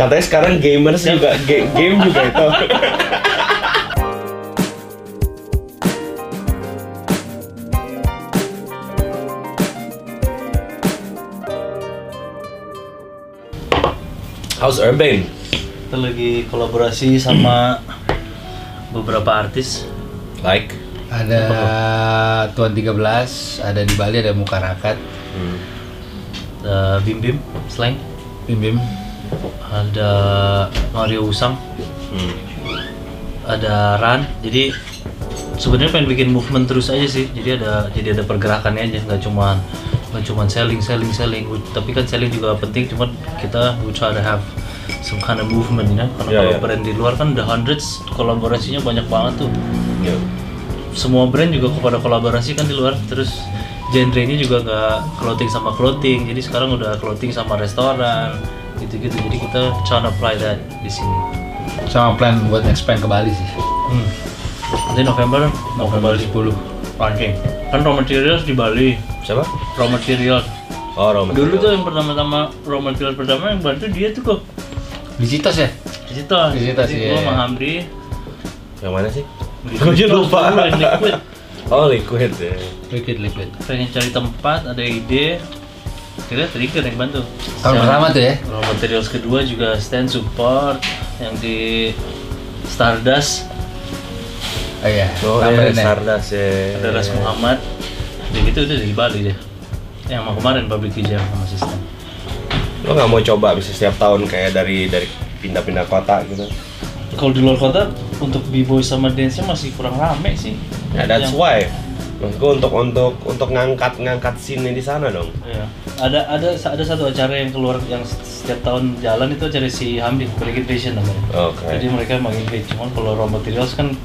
Katanya sekarang gamers juga ga- game juga itu. How's Urban? Kita lagi kolaborasi sama beberapa artis. Like? Ada Tuan 13, ada di Bali ada Mukarakat, Hmm. Ada Bim Bim, Slang. Bim Bim. Ada Mario Usang. Hmm. Ada Ran. Jadi sebenarnya pengen bikin movement terus aja sih. Jadi ada jadi ada pergerakannya aja, nggak cuman nggak cuman selling selling selling. Tapi kan selling juga penting. Cuman kita we try to have some kind of movement ya. Karena Iya, kalau iya. brand di luar kan the hundreds kolaborasinya banyak banget tuh. Ya. semua brand juga kepada kolaborasi kan di luar terus genre-nya juga nggak clothing sama clothing jadi sekarang udah clothing sama restoran gitu-gitu jadi kita try to apply that di sini Sama plan buat expand ke Bali sih. hmm. nanti November November November 10. launching kan raw materials di Bali Siapa? raw material Oh, Roman. dulu tuh yang pertama-tama raw material pertama yang bantu dia tuh kok Di Citos ya? di situ Di situ sih, gua iya. sama Hamdi Yang mana sih? Di Gua juga situ lupa. liquid Oh, liquid ya. Liquid liquid. pengen cari tempat ada ide kira trigger yang bantu Tahun Yang pertama tuh ya? raw materials kedua juga stand support yang di Stardust Oh iya. Oh, ya, ya? Sardas ya. ada Ras Muhammad udah gitu udah dari Bali deh yang sama kemarin public jam sama sistem Lo nggak mau coba bisa setiap tahun kayak dari dari pindah-pindah kota gitu? kalau di luar kota untuk b-boy sama dance nya masih kurang rame sih Ya that's Yang- why. Maksudku untuk untuk untuk ngangkat ngangkat scene di sana dong. Iya. Ada ada ada satu acara yang keluar yang setiap tahun jalan itu acara si Hamdi, It Vision namanya. Oke. Jadi mereka emang invite, cuman kalau raw materials kan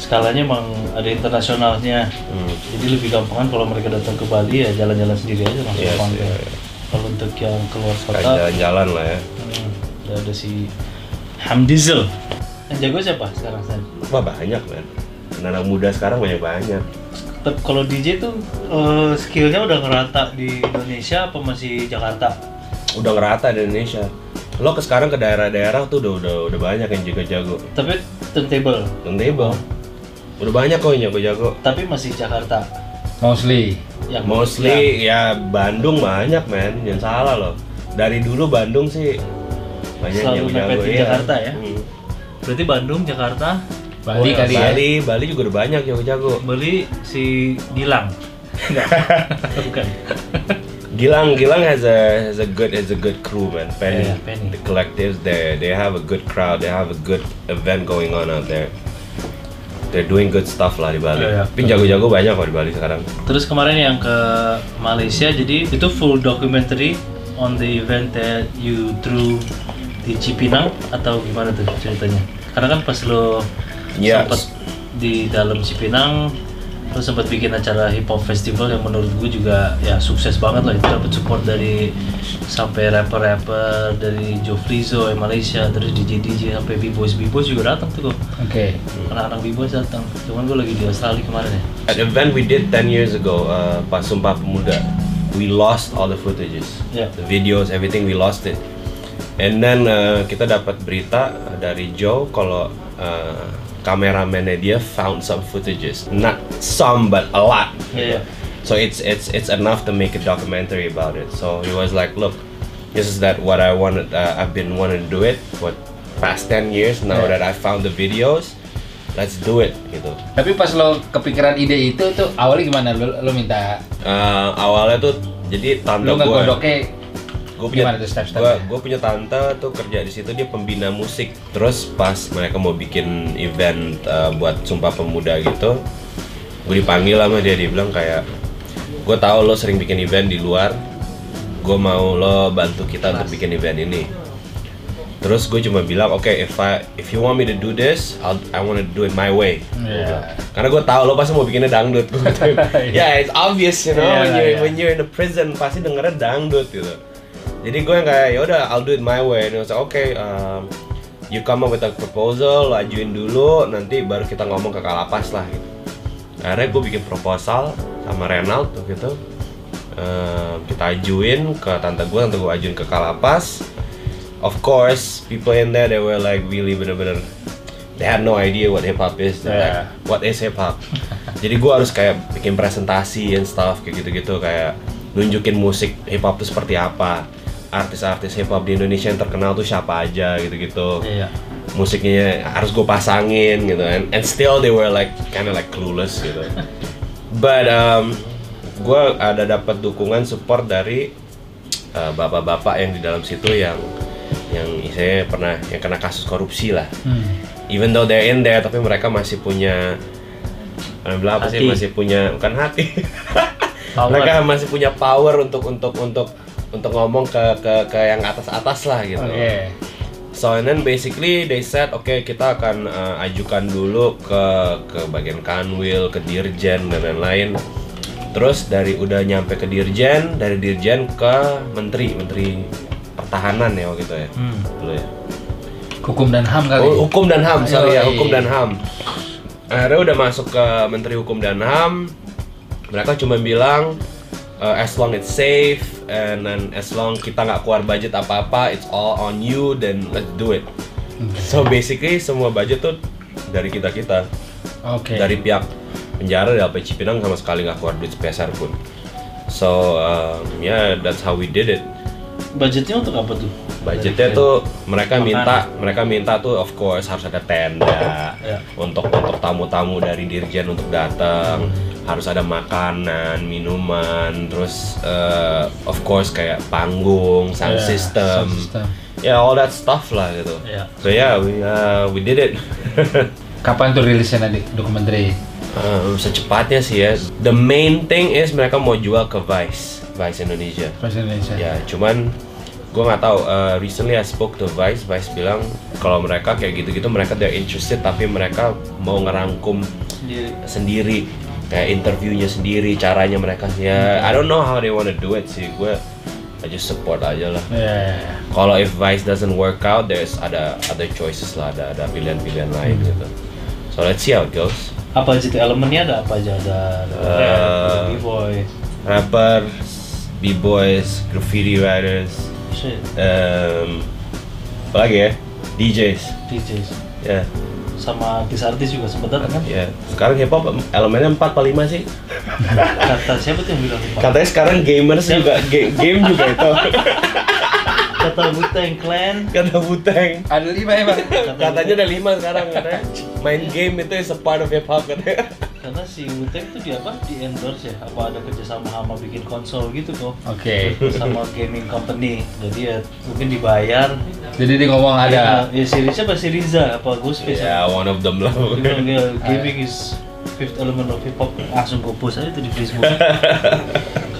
skalanya emang ada internasionalnya. Hmm. Jadi lebih gampang kan kalau mereka datang ke Bali ya jalan-jalan sendiri aja langsung Iya sih, panggil. iya, iya. Kalau untuk yang keluar kota, jalan-jalan lah ya. hmm, udah ada si Hamdizel. Yang jago siapa sekarang San? Wah banyak man. Anak muda sekarang banyak banyak. Tapi kalau DJ tuh eh, skillnya udah ngerata di Indonesia apa masih Jakarta? Udah ngerata di Indonesia. Lo ke sekarang ke daerah-daerah tuh udah udah udah banyak yang jago-jago. Tapi turntable, Turntable. Udah banyak kok yang jago-jago. tapi masih Jakarta. Mostly. Yang Mostly ya Bandung banyak men, jangan salah loh. Dari dulu Bandung sih banyak Selalu yang jago iya. Jakarta ya? Hmm. Berarti Bandung, Jakarta, Bali Oh, kali ya? Bali, Bali juga udah banyak jago-jago. beli si Gilang. Enggak. Bukan. Gilang, Gilang has a has a good has a good crew man. Penny, Yeah, Penny. the collectives they they have a good crowd. They have a good event going on out there. They're doing good stuff lah di Bali. Iya, iya. Tapi jago-jago banyak kok di Bali sekarang. Terus kemarin yang ke Malaysia jadi itu full documentary on the event that you threw di Cipinang atau gimana tuh ceritanya? Karena kan pas lo Yes. sempet di dalam Cipinang lo sempat bikin acara hip hop festival yang menurut gue juga ya sukses banget lah itu dapat support dari sampai rapper-rapper dari Joe Flizzo yang Malaysia terus DJ DJ sampai B-boys B-boys juga datang tuh kok Oke. anak-anak B-boys datang cuman gue lagi di Australia kemarin ya At event we did 10 years ago, uh, pas Sumpah Pemuda, we lost all the footages, Yeah. the videos, everything we lost it. And then uh, kita dapat berita dari Joe kalau uh, kameramennya dia found some footages, not some but a lot. Iya. So it's it's it's enough to make a documentary about it. So he was like, look, this is that what I wanted. Uh, I've been wanting to do it for past 10 years. Now Yeah. that I found the videos, let's do it gitu. Tapi pas lo kepikiran ide itu tuh awalnya gimana? Lo, lo minta Eh, awalnya tuh jadi tante lo nggak godoknya gue punya step-stepnya? gue punya tante tuh kerja di situ dia pembina musik. Terus pas mereka mau bikin event eh, buat sumpah pemuda gitu gue dipanggil sama dia dia bilang kayak gue tahu lo sering bikin event di luar gue mau lo bantu kita untuk bikin event ini. Terus gue cuma bilang oke if I if you want me to do this I'll, I want to do it my way. Bilang. karena gue tahu lo pasti mau bikinnya dangdut. Ya it's obvious you know Iya, when you iya. when you're in the prison pasti dengernya dangdut gitu jadi gue yang kayak ya udah I'll do it my way. And was like, oke um, you come up with a proposal ajuin dulu nanti baru kita ngomong ke kalapas lah. Gitu. Akhirnya gue bikin proposal sama Renald tuh gitu Um, kita ajuin ke tante gue tante gue ajuin ke kalapas. Of course people in there they were like really bener-bener they had no idea what hip hop is. They're Yeah. like, what is hip hop jadi gue harus kayak bikin presentasi and stuff kayak gitu-gitu kayak nunjukin musik hip hop itu seperti apa artis-artis hip hop di Indonesia yang terkenal tuh siapa aja gitu-gitu. Iya. musiknya harus gue pasangin gitu and, and still they were like kind of like clueless gitu. But um, gue ada dapat dukungan support dari uh, bapak-bapak yang di dalam situ yang yang saya pernah yang kena kasus korupsi lah. Hmm. even though they're in there tapi mereka masih punya bilang apa sih masih punya bukan hati. Mereka masih punya power untuk untuk untuk untuk ngomong ke ke ke yang atas atas lah gitu Oke. So and then basically they said oke kita akan uh, ajukan dulu ke ke bagian kanwil, ke dirjen dan lain-lain. Terus dari udah nyampe ke dirjen, dari dirjen ke menteri, menteri pertahanan ya waktu itu ya. Hmm. Dulu ya. Hukum dan HAM kali. Oh, hukum dan HAM, sorry ya, hukum dan HAM. Akhirnya udah masuk ke menteri hukum dan HAM. Mereka cuma bilang uh, as long it's safe and then as long kita nggak keluar budget apa-apa, it's all on you, then let's do it. So basically semua budget tuh dari kita kita, Oke. dari pihak penjara dari LP Cipinang sama sekali nggak keluar duit sepeser pun. So um, yeah, that's how we did it. Budgetnya untuk apa tuh? Budgetnya Dari- tuh mereka Makanan. minta mereka minta tuh of course harus ada tenda Ya. untuk untuk tamu-tamu dari dirjen untuk datang Hmm. Harus ada makanan minuman terus eh, of course kayak panggung sound Ya, system sound system. ya all that stuff lah gitu Ya. so yeah we uh, we did it Kapan tuh rilisnya nanti dokumenter? Uh, secepatnya sih ya the main thing is mereka mau jual ke Vice Vice Indonesia Presiden Indonesia. Ya, cuman gue nggak tahu. uh, recently I spoke to Vice. Vice bilang kalau mereka kayak gitu-gitu mereka they're interested tapi mereka mau ngerangkum Sendiri. sendiri kayak interviewnya sendiri caranya mereka ya I don't know how they wanna do it sih gue I just support aja lah. Ya. kalau if Vice doesn't work out there's ada other choices lah ada ada pilihan-pilihan lain gitu. So let's see how it goes. Apa aja tuh elemennya ada apa aja? Ada, ada Eh, rap, b-boy, rapper b-boys graffiti writers shit, um, apa lagi ya? DJs DJs. ya Sama artis-artis juga datang kan? ya sekarang hip hop elemennya 4 apa 5 sih Kata siapa tuh yang bilang katanya sekarang gamers juga ga- game juga itu Kata Wu-Tang Clan. kata Buteng Ada lima ya bang. katanya ada 5 sekarang katanya main game itu is a part of hip hop katanya Karena si Wu-Tang tuh di apa? Di endorse ya? Apa ada kerjasama sama bikin konsol gitu kok? Oke. sama gaming company jadi ya mungkin dibayar Jadi dia ngomong ada. ya, ya seriesnya apa? Si Riza apa? Ghostface ya one of them lah. Dia bilang, gaming is fifth element of hip hop. Langsung gue post aja tuh di Facebook